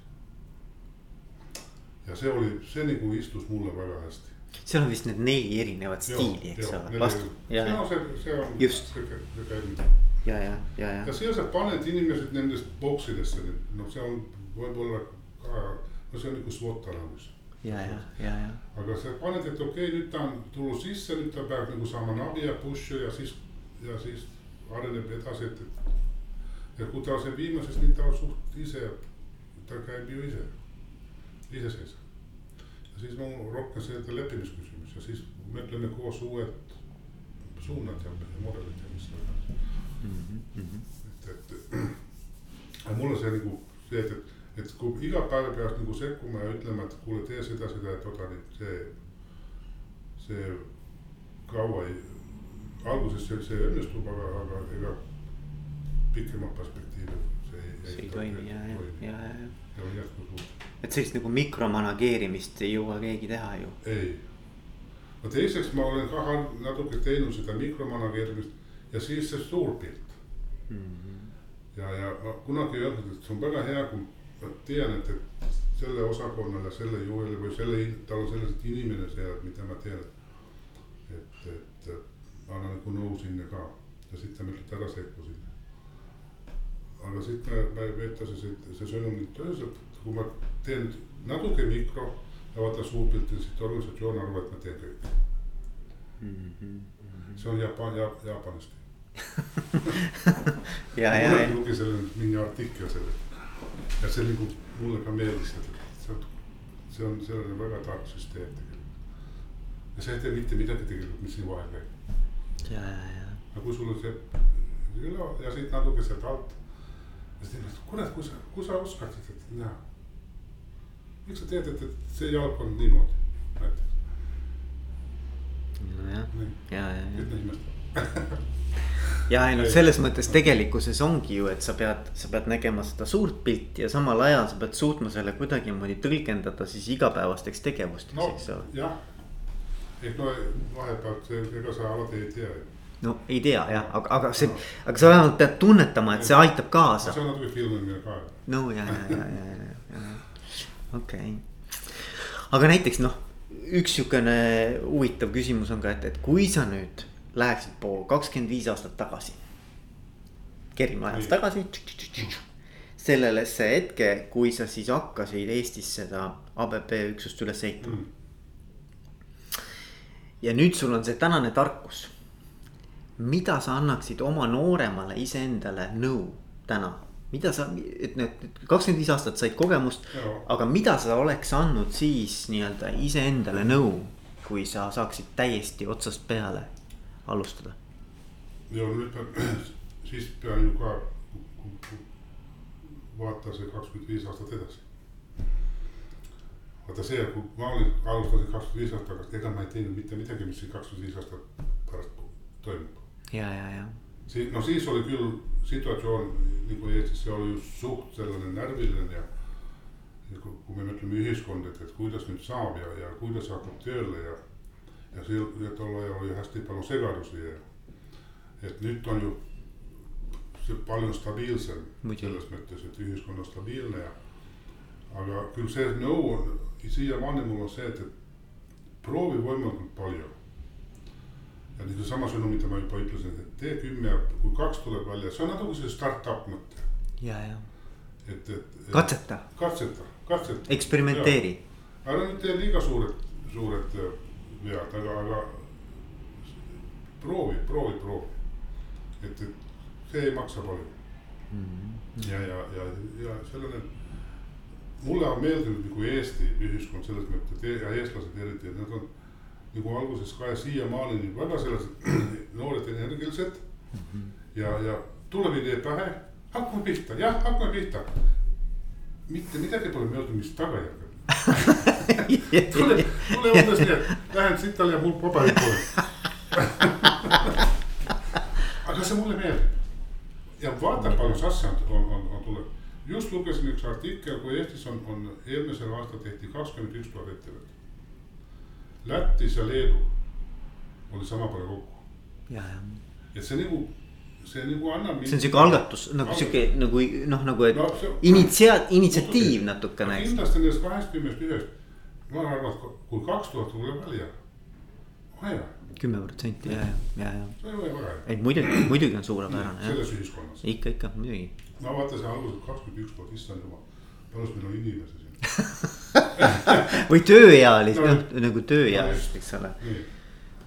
Speaker 2: ja see oli, see nagu istus mulle väga hästi.
Speaker 1: seal on vist need neli erinevat stiili, eks ole, vastu.
Speaker 2: no see, see on.
Speaker 1: just.
Speaker 2: see
Speaker 1: ja, ja, ja, ja.
Speaker 2: ja seal sa paned inimesed nendest boksidesse, noh, see on võib-olla ka no see on nagu SWOT analüüs.
Speaker 1: ja, ja, ja, ja.
Speaker 2: aga sa paned, et okei okay,, nüüd ta on tulnud sisse, nüüd ta peab nagu saama navi ja push'i ja siis, ja siis areneb edasi, et, et. ja kui ta see viimases, nüüd ta on suht ise, ta käib ju ise, iseseisev. ja siis on rohkem see leppimisküsimus ja siis mõtleme koos uued suunad ja, ja mudelid ja mis iganes mm. -hmm. et, et aga mulle see nagu see, et, et, et kui iga päev peaks nagu sekkuma ja ütlema, et kuule, tee seda, seda, et oda nüüd see, see kaua ei, alguses see, see õnnestub, aga, aga ega pikemat perspektiivi see ei.
Speaker 1: see ei toimi ja, ja, ja, ja.
Speaker 2: ja on jätkusuutlik.
Speaker 1: et sellist nagu mikromanageerimist ei jõua keegi teha ju.
Speaker 2: ei no teiseks ma olen ka natuke teinud seda mikromanageerimist ja siis see suur pilt mm. -hmm. ja, ja ma kunagi ei öelnud, et see on väga hea, kui ma tean, et, et selle osakonnale, selle juhile või selle, tal on selliselt inimene seal, mida ma tean. et, et, ma annan nagu nõu sinna ka ja siit ta lihtsalt ära sekkusin. aga siit me, me veetas see, see sõnum nüüd töös, et kui ma teen natuke mikro ja vaata suurpilti, siis organisatsioon arvab, et ma teen kõike mm. -hmm. see on Jaapanist
Speaker 1: ja, ja, ja.
Speaker 2: lugesin selle mingi artikkel sellest ja see nagu mulle ka meeldis, et see on, see on selline väga tark süsteem tegelikult. ja sa ei tee mitte midagi tegelikult, mis sinu vahel käib.
Speaker 1: Ja, ja, ja.
Speaker 2: aga kui sul on see üle ja siit natuke sealt alt. siis tead, kurat, kui sa, kui sa oskad, et näha miks sa tead, et, et see jalg on niimoodi näiteks?
Speaker 1: nojah, ja, ja, ja.
Speaker 2: ütle nimest
Speaker 1: ja ei noh, selles mõttes tegelikkuses ongi ju, et sa pead, sa pead nägema seda suurt pilti ja samal ajal sa pead suutma selle kuidagimoodi tõlgendada siis igapäevasteks tegevusteks
Speaker 2: no,,
Speaker 1: eks ole.
Speaker 2: jah, ehk no vahepeal, ega sa alati ei tea ju
Speaker 1: no ei tea jah, aga, aga see, aga sa vähemalt pead tunnetama, et see aitab kaasa.
Speaker 2: see on natuke filmimine ka.
Speaker 1: no ja, ja, ja, ja, ja, ja okei okay., aga näiteks noh, üks sihukene huvitav küsimus on ka, et, et kui sa nüüd läheksid pool kakskümmend viis aastat tagasi. kerime ajas tagasi. sellesse hetke, kui sa siis hakkasid Eestis seda ABP üksust üles ehitama mm.. Ja nüüd sul on see tänane tarkus. mida sa annaksid oma nooremale iseendale nõu täna mida sa, et need kakskümmend viis aastat said kogemust, aga mida sa oleks andnud siis nii-öelda iseendale nõu, kui sa saaksid täiesti otsast peale alustada?
Speaker 2: ja nüüd pean, siis pean ju ka vaata see kakskümmend viis aastat edasi. Vaata see, kui ma olin, alustasin kakskümmend viis aastat tagasi, ega ma ei teinud mitte midagi, mis siin kakskümmend viis aastat pärast toimub.
Speaker 1: ja, ja, ja.
Speaker 2: siis, no siis oli küll situatsioon nagu Eestis, see oli ju suht selline närviline ja. ja kui, kui me mõtleme ühiskonda, et, et kuidas nüüd saab ja, ja kuidas hakkab tööle ja. ja see, tol ajal oli hästi palju segadusi ja. et nüüd on ju see palju stabiilsem Muidu. selles mõttes, et ühiskond on stabiilne ja. aga küll see nõu on, siiamaani mul on see, et, et proovi võimalikult palju ja nüüd seesama sõnum, mida ma juba ütlesin, et tee kümme, kui kaks tuleb välja, see on natuke see startup mõte.
Speaker 1: ja, ja.
Speaker 2: et, et.
Speaker 1: katseta.
Speaker 2: katseta, katseta.
Speaker 1: eksperimenteeri.
Speaker 2: ära nüüd tee liiga suured, suured äh, vead, aga, aga proovi, proovi, proovi. et, et see ei maksa palju mm. -hmm. ja, ja, ja, ja selline mulle on meeldinud nagu Eesti ühiskond selles mõttes, et ja eestlased eriti, et nad on nagu alguses ka ja siiamaani väga sellised noored energilised mm. -hmm. ja, ja tuleb idee pähe, hakkame pihta, jah, hakkame pihta. mitte midagi pole möödunud, mis tagajärg on tule, tule umbes nii, et lähen siit tal ja mul paberit pole aga see mulle meeldib. ja vaata, palju sasse on, on, on, on tuleb. Just lugesin üks artikkel, kui Eestis on, on eelmisel aastal tehti kakskümmend üks tuhat ettevõtet Lätis ja Leedu oli sama palju kokku. et see nagu, see nagu annab.
Speaker 1: see on sihuke algatus nagu sihuke nagu noh, nagu et no, see, initsia-, initsiatiiv natukene.
Speaker 2: kindlasti nendest kahekümnest ühest, ma arvan, et kui kaks tuhat tuleb välja.
Speaker 1: Kümme protsenti ja, ja, ja.
Speaker 2: see ei
Speaker 1: muidugi, muidugi on suurepärane.
Speaker 2: selles ühiskonnas.
Speaker 1: ikka, ikka muidugi.
Speaker 2: no vaata, see alguses kakskümmend üks tuhat, issand jumal, palus meil on inimesi siin
Speaker 1: või tööealist no,, noh nagu tööealist, eks ole.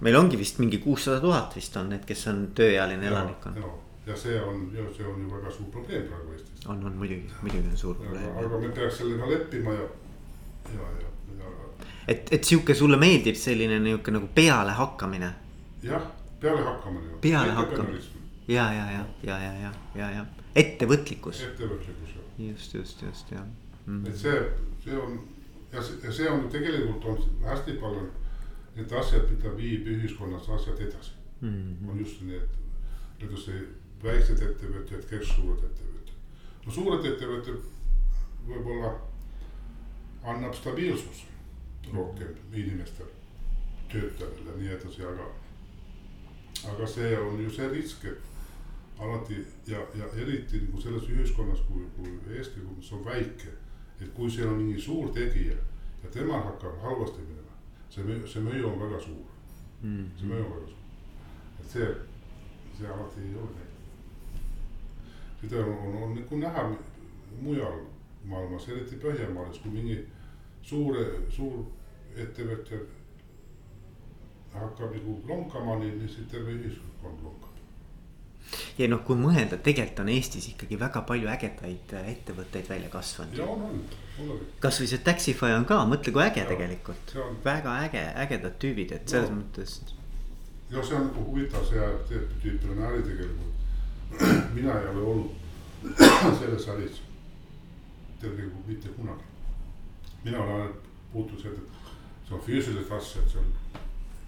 Speaker 1: meil ongi vist mingi kuussada tuhat vist on need, kes on tööealine elanikkond.
Speaker 2: ja see on, see on ju väga suur probleem praegu Eestis.
Speaker 1: on, on muidugi, muidugi on suur probleem.
Speaker 2: aga me peaks sellega leppima ja, ja, ja, ja.
Speaker 1: Et, et sihuke sulle meeldib selline nihuke nagu pealehakkamine.
Speaker 2: jah, pealehakkamine.
Speaker 1: pealehakkamine ja, ja, ja, ja, ja, ja, ja, ja ettevõtlikkus.
Speaker 2: ettevõtlikkus
Speaker 1: jah. just, just, just jah
Speaker 2: mm. et see, see on ja see, ja see on tegelikult on hästi palju need asjad, mida viib ühiskonnas asjad edasi mm. -hmm. on just need, need on see väiksed ettevõtjad, kes suured ettevõtjad. no suured ettevõtted võib-olla annab stabiilsus rohkem inimestele, töötajatele ja nii edasi, aga. aga see on ju see risk, et alati ja, ja eriti nagu selles ühiskonnas kui, kui Eesti, mis on väike. et kui seal on mingi suur tegija ja temal hakkab halvasti minema, see, see mõju on väga suur mm. -hmm. see mõju on väga suur, et see, see alati ei ole nii. seda on, on, on nagu näha mujal maailmas, eriti Põhjamaades, kui mingi suure, suur ettevõtja hakkab nagu lonkama, nii siis terve ühiskond lonkab
Speaker 1: ja noh, kui mõelda, tegelikult on Eestis ikkagi väga palju ägedaid äh, ettevõtteid välja kasvanud.
Speaker 2: ja on, on, on.
Speaker 1: kasvõi see Taxify on ka, mõtle kui äge ja, tegelikult, väga äge, ägedad tüübid, et selles no. mõttes.
Speaker 2: ja see on nagu huvitav, see tüüp on äri tegelikult. mina ei ole olnud selles äris tegelikult mitte kunagi. mina olen ainult puutunud seda, et see on füüsilised asjad, see on.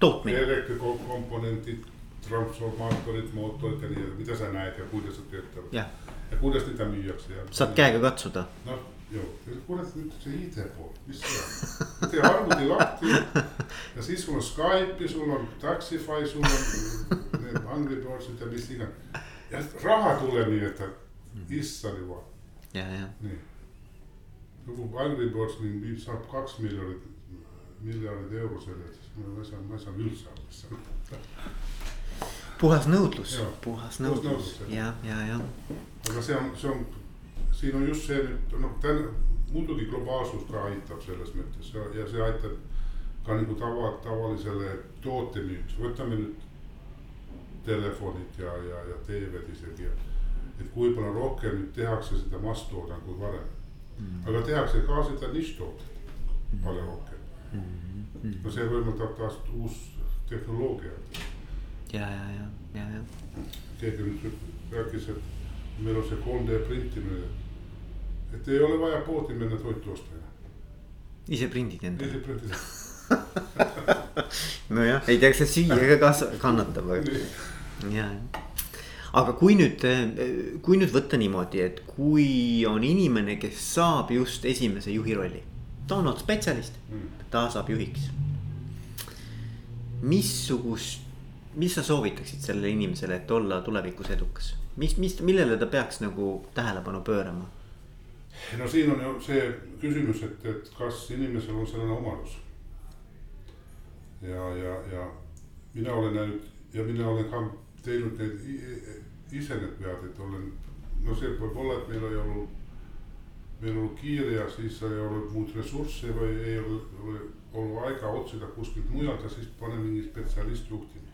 Speaker 1: tootmine.
Speaker 2: elektrikomponendid, transformaatorid, mootorid ja nii edasi, mida sa näed ja kuidas nad töötavad. ja kuidas neid müüakse ja.
Speaker 1: saad käega katsuda.
Speaker 2: noh, ju, kurat nüüd see ID pool, mis see on, tee arvuti lahti ja siis sul on Skype ja sul on Taxify, sul on need Angry Birdsid ja mis iganes. ja raha tuleb nii, et issand jumal.
Speaker 1: ja, ja. nii
Speaker 2: nagu Angry Birds mingi saab kaks miljonit, miljardit euro selle eest, siis ma ei saa, ma ei saa üldse aru, mis see on.
Speaker 1: puhas nõudlus, puhas nõudlus ja, ja, ja.
Speaker 2: aga see on, see on, siin on just see nüüd noh, täna muidugi globaalsus ka aitab selles mõttes ja, ja see aitab ka nagu tava, tavalisele tootemüügiks, võtame nüüd telefonid ja, ja, ja TV-d isegi. et kui palju rohkem nüüd tehakse seda masstoodangut varem mm.. aga tehakse ka seda nišitooteid mm. palju rohkem mm.. no see võimaldab taas uus tehnoloogia.
Speaker 1: ja, ja, ja, ja, ja.
Speaker 2: keegi nüüd rääkis, et meil on see 3D printimine. et ei ole vaja poodi minna toitu osta enam.
Speaker 1: ise prindid endale?
Speaker 2: ise prindid
Speaker 1: nojah, ei tea, kas see süüa ka kas-, kannatab, aga ja aga kui nüüd, kui nüüd võtta niimoodi, et kui on inimene, kes saab just esimese juhi rolli, olnud spetsialist mm., ta saab juhiks. missugust, mis sa soovitaksid sellele inimesele, et olla tulevikus edukas, mis, mis, millele ta peaks nagu tähelepanu pöörama?
Speaker 2: no siin on ju see küsimus, et, et kas inimesel on selline omadus. ja, ja, ja mina olen näinud ja mina olen ka teinud neid ise need vead, et olen, no see võib olla, et meil ei olnud, meil olnud kiire ja siis ei olnud muud ressurssi või ei ole, ole olnud aega otsida kuskilt mujalt ja siis spetsialist juhtima.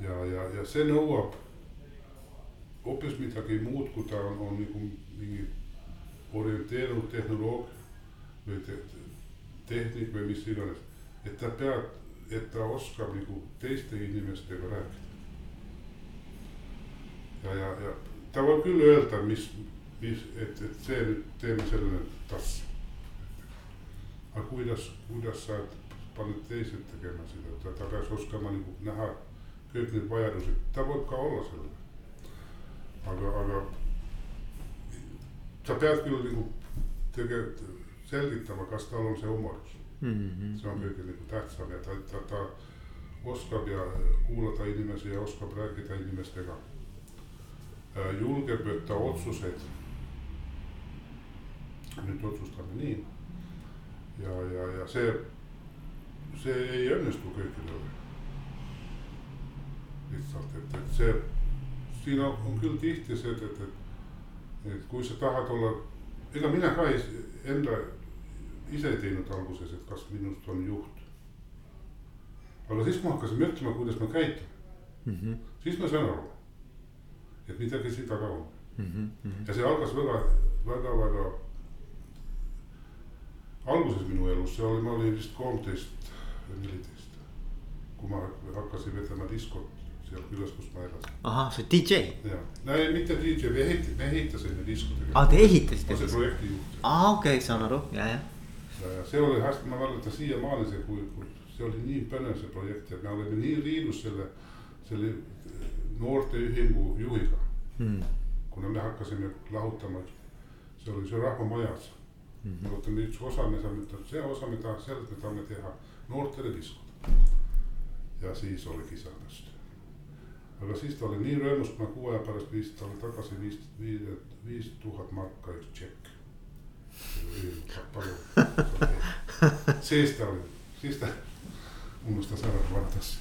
Speaker 2: ja, ja, ja see nõuab hoopis midagi muud, kui ta on, on nagu mingi orienteerunud tehnoloog või te, tehnik või mis iganes. et ta peab, et ta oskab nagu teiste inimestega rääkida ja, ja, ja ta võib küll öelda, mis, mis, et, et see nüüd teeme selle nüüd tass. aga kuidas, kuidas sa paned teised tegema seda, ta, ta peaks oskama nagu näha kõik need vajadused, ta võib ka olla selline. aga, aga sa pead küll nagu tegelikult selgitama, kas tal on see omadus mm. -hmm. see on kõige nagu tähtsam ja ta, ta, ta oskab ja kuulata inimesi ja oskab rääkida inimestega Äh, julgeb võtta otsuseid. Nüüd otsustame nii. ja, ja, ja see, see ei õnnestu kõikidel. lihtsalt, et, et see, siin on, on küll tihti see, et, et, et, et kui sa tahad olla, ega mina ka ei, enda ise ei teinud alguses, et kas minust on juht. aga siis, kui ma hakkasin mõtlema, kuidas ma käitun mm, -hmm. siis ma sain aru et midagi siin taga on mm. -hmm. ja see algas väga, väga, väga. Alguses minu elus, see oli, ma olin vist kolmteist neliteist. kui ma hakkasin vedama diskot seal külas, kus ma elasin.
Speaker 1: ahah, see DJ.
Speaker 2: jah, no ei, mitte DJ, me ehitasime, me ehitasime diskot.
Speaker 1: aa, te ehitasite?
Speaker 2: ma olin projektijuht.
Speaker 1: aa, okei okay,, saan aru, ja, ja.
Speaker 2: ja, ja see oli hästi, ma mäletan siiamaani see, kui, kui see oli nii põnev see projekt ja me olime nii liidus selle, selle noorteühingu juhiga mm.. kuna me hakkasime lahutama, see oli see Rahvamajas mm. -hmm. me võtame üks osa, me saame, see osa, me tahame, sellest me tahame teha noortele diskod. ja siis oli kisandust. aga siis ta oli nii rõõmus, kui ma kuu aja pärast viis talle tagasi viis, viis, viis tuhat marka üks tšekk. sees ta oli, siis ta unustas ära vaadates.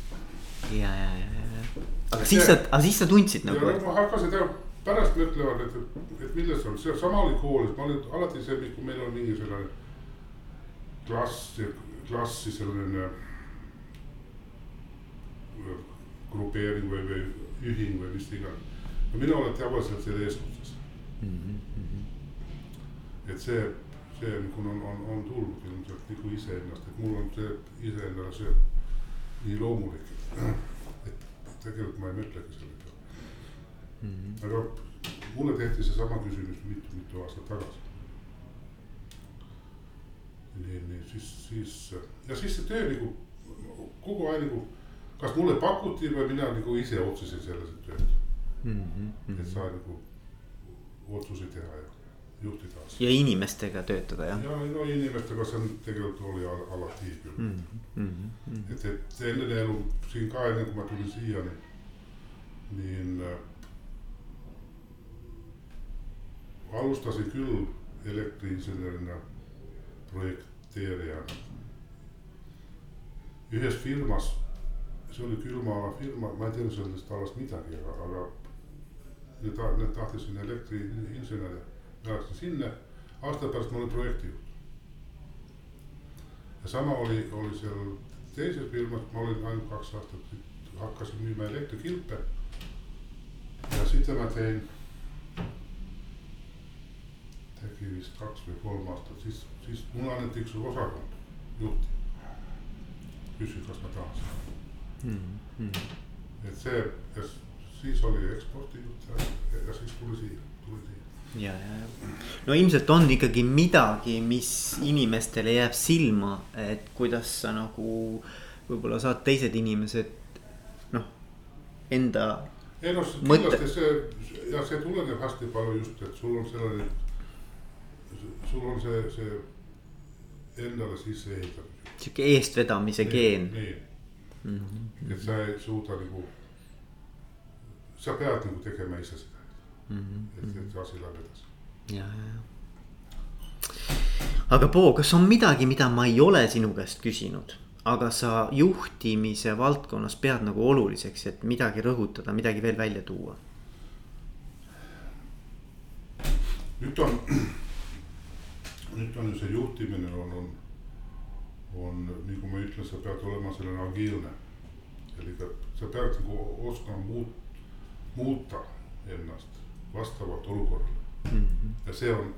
Speaker 1: ja, ja, ja, ja, aga siis sa, aga siis sa tundsid nagu.
Speaker 2: ma hakkasin teha, pärast mõtlevad, et, et milles on, see sama oli koolis, ma olin alati see, kui meil on mingi selline klass, klassi selline grupeering või, või ühing või mis iganes. no mina olen tavaliselt selle eestluses mm. -hmm. et see, see nagu on, on, on tulnud ilmselt nagu iseennast, et mul on see iseendale see nii loomulik, et tegelikult ma ei mõtlegi selle peale mm. -hmm. aga mulle tehti seesama küsimus mitu-mitu aastat tagasi. nii, nii siis, siis ja siis see töö nagu kogu aeg nagu, kas mulle pakuti või mina nagu ise otsustasin selles tööd mm. -hmm. et saa nagu otsuseid teha ja juhtida.
Speaker 1: ja inimestega töötada jah?
Speaker 2: ja no inimestega see on tegelikult oli al alati küll mm. -hmm. et, et enne elu siin ka enne kui ma tulin siia, nii, niin äh, alustasin küll elektriinsenerina, projekteerijana. ühes firmas, see oli külmaala firma, ma ei teadnud sellest alast midagi, aga, aga need, need tahtis sinna elektriinseneri ma läksin sinna, aasta pärast ma olin projektijuht. ja sama oli, oli seal teises firmas, ma olin ainult kaks aastat, hakkasin müüma elektrikilpe. ja sitten ma tein, tegi vist kaks või kolm aastat, siis, siis mulle anneti üks osakond juhti. küsis, kas ma tahan seda mm. -hmm. et see, siis oli ekspordijuht ja, ja siis tuli siia, tuli siia
Speaker 1: ja, ja, ja no ilmselt on ikkagi midagi, mis inimestele jääb silma, et kuidas sa nagu võib-olla saad teised inimesed noh, enda.
Speaker 2: ei noh, kindlasti see ja see tuleneb hästi palju just, et sul on selline, sul on see, see endale sisse ehitatud.
Speaker 1: sihuke eestvedamise nii, geen.
Speaker 2: nii mm, -hmm. et sa ei suuda nagu, sa pead nagu tegema ise seda mm. -hmm. et, et see asi läheb edasi.
Speaker 1: ja, ja, ja. aga Bo, kas on midagi, mida ma ei ole sinu käest küsinud, aga sa juhtimise valdkonnas pead nagu oluliseks, et midagi rõhutada, midagi veel välja tuua?
Speaker 2: nüüd on, nüüd on ju see juhtimine on, on, on nagu ma ütlen, sa pead olema selline agiilne. eli sa pead nagu oskama muut, muuta ennast vastavalt olukorrale mm. -hmm. ja see on,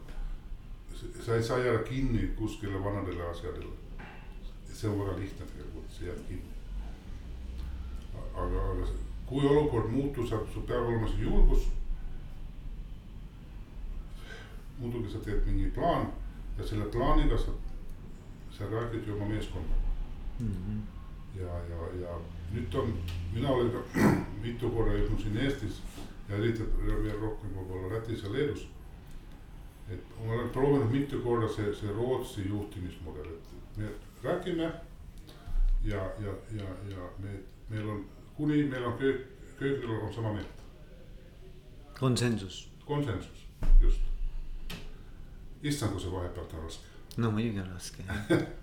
Speaker 2: sa ei saa jääda kinni kuskile vanadele asjadele. see on väga lihtne tegelikult, sa jääd kinni. aga, aga kui olukord muutub, sul peab olema see julgus. muidugi sa teed mingi plaan ja selle plaaniga sa, sa räägid ju oma meeskonnaga mm. -hmm. ja, ja, ja nüüd on, mina olen ka mitu korda jõudnud siin Eestis ja eriti veel rohkem võib-olla Lätis ja Leedus. et ma olen proovinud mitu korda see, see Rootsi juhtimismudel, et me räägime ja, ja, ja, ja me, meil on, kuni meil on köök, köögil on sama meelt.
Speaker 1: konsensus.
Speaker 2: konsensus, just. Issand, kui see vahepealt on raske.
Speaker 1: no muidugi on raske,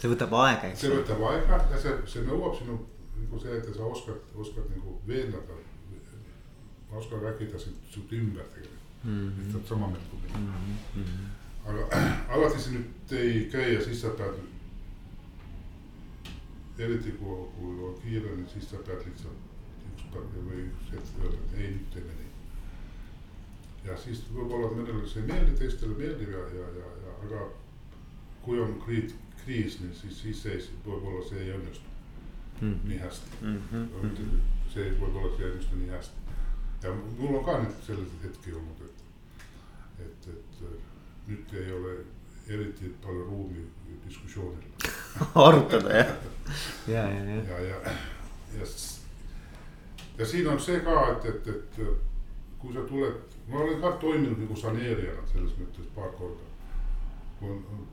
Speaker 1: see võtab aega, eks.
Speaker 2: see võtab aega ja see, see nõuab sinu nagu see, et sa oskad, oskad nagu veendada ma oskan rääkida siit ümber tegelikult mm, -hmm. et sa oled sama meelt kui mina mm. -hmm. aga alati see nüüd ei käi ja siis sa pead. eriti kui, kui on kiire, siis sa pead lihtsalt üks päev või üks hetk öelda, et ei, nüüd teeme nii. Ja siis võib-olla mõnele see ei meeldi, teistele meeldib ja, ja, ja, ja aga kui on kriis, kriis, siis, siis see võib-olla see ei õnnestu. mm -hmm. nii hästi mm. -hmm. see võib-olla see ei õnnestu nii hästi. ja mul on ka nüüd selliseid hetki olnud, et, et, et nüüd ei ole eriti palju ruumi diskussioonile
Speaker 1: arutada jah, ja, ja, ja.
Speaker 2: ja, ja, ja, ja siin on see ka, et, et, et kui sa tuled, ma olen ka toiminud nagu saneerijana selles mõttes paar korda. kui on,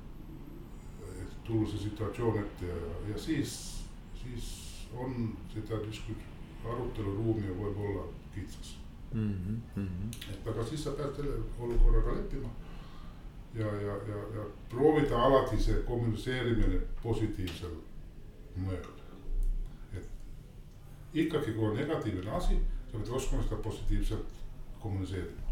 Speaker 2: tulla see situatsioon ette ja, ja siis, siis on seda diskus-, aruteluruumi võib olla kitsas mm. -hmm. et aga siis sa pead selle olukorraga leppima. ja, ja, ja, ja proovida alati see kommuniseerimine positiivsel moel. et ikkagi, kui on negatiivne asi, sa pead oskama seda positiivselt kommuniseerida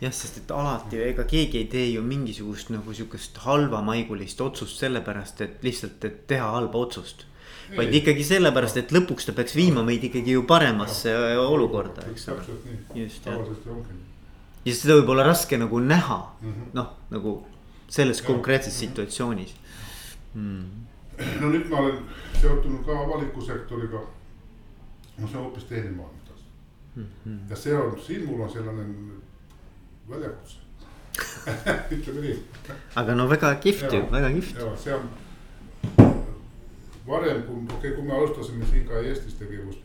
Speaker 1: jah, sest et alati ega keegi ei tee ju mingisugust nagu sihukest halvamaigulist otsust sellepärast, et lihtsalt, et teha halba otsust. vaid ikkagi sellepärast, et lõpuks ta peaks viima meid ikkagi ju paremasse ja, olukorda, eks ole. just jah. ja seda võib olla raske nagu näha mm -hmm. noh, nagu selles ja, konkreetses -hmm. situatsioonis
Speaker 2: mm.. no nüüd ma olen seotunud ka avaliku sektoriga. no see on hoopis teine maailm taas mm. -hmm. ja see on, siin mul on selline väljakutse ütleme nii.
Speaker 1: aga no väga kihvt ju, väga kihvt.
Speaker 2: ja see on varem, kui, okei okay,, kui me alustasime siin ka Eestis tegevust,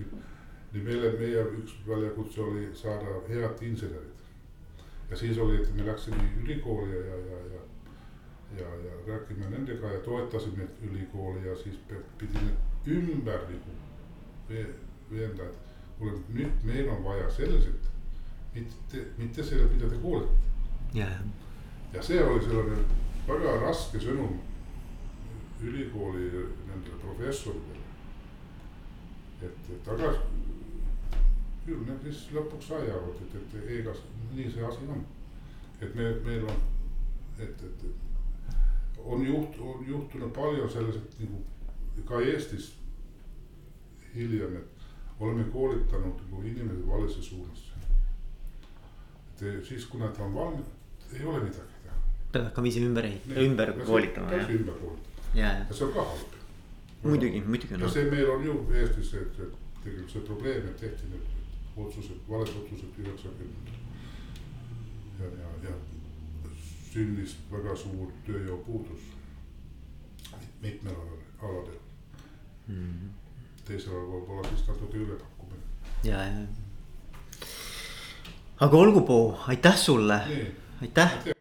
Speaker 2: nii meile, meie üks väljakutse oli saada head insenerid. ja siis oli, et me läksime ülikooli ja, ja, ja, ja, ja, ja rääkime nendega ja toetasime ülikooli ja siis pidime ümber nagu veenda, et kuule, nüüd meil on vaja selliseid mitte, mitte sellest, mida te kuulete
Speaker 1: yeah..
Speaker 2: ja see oli selline väga raske sõnum ülikooli nendele professoritele. et, aga küll need siis lõpuks sai aru, et, et, et ega nii see asi on. et me, meil on, et, et, et on juht-, on juhtunud palju selliseid nagu ka Eestis hiljem, et oleme koolitanud nagu inimesed valesse suunas et siis, kui nad on valmis, ei ole midagi teha.
Speaker 1: pead hakkama ise ümber ümber koolitama.
Speaker 2: täiesti ümber koolitama ja, ja see on ka halb.
Speaker 1: muidugi, muidugi.
Speaker 2: ja see meil on ju Eestis et, et tegelikult see probleem, et tehti need otsused, valed otsused üheksakümnendatel. ja, ja, ja sündis väga suur tööjõupuudus mitmel aladel mm. -hmm. Teisel alal võib-olla siis natuke ülepakkumine.
Speaker 1: ja, ja aga olgu, Poo, aitäh sulle, aitäh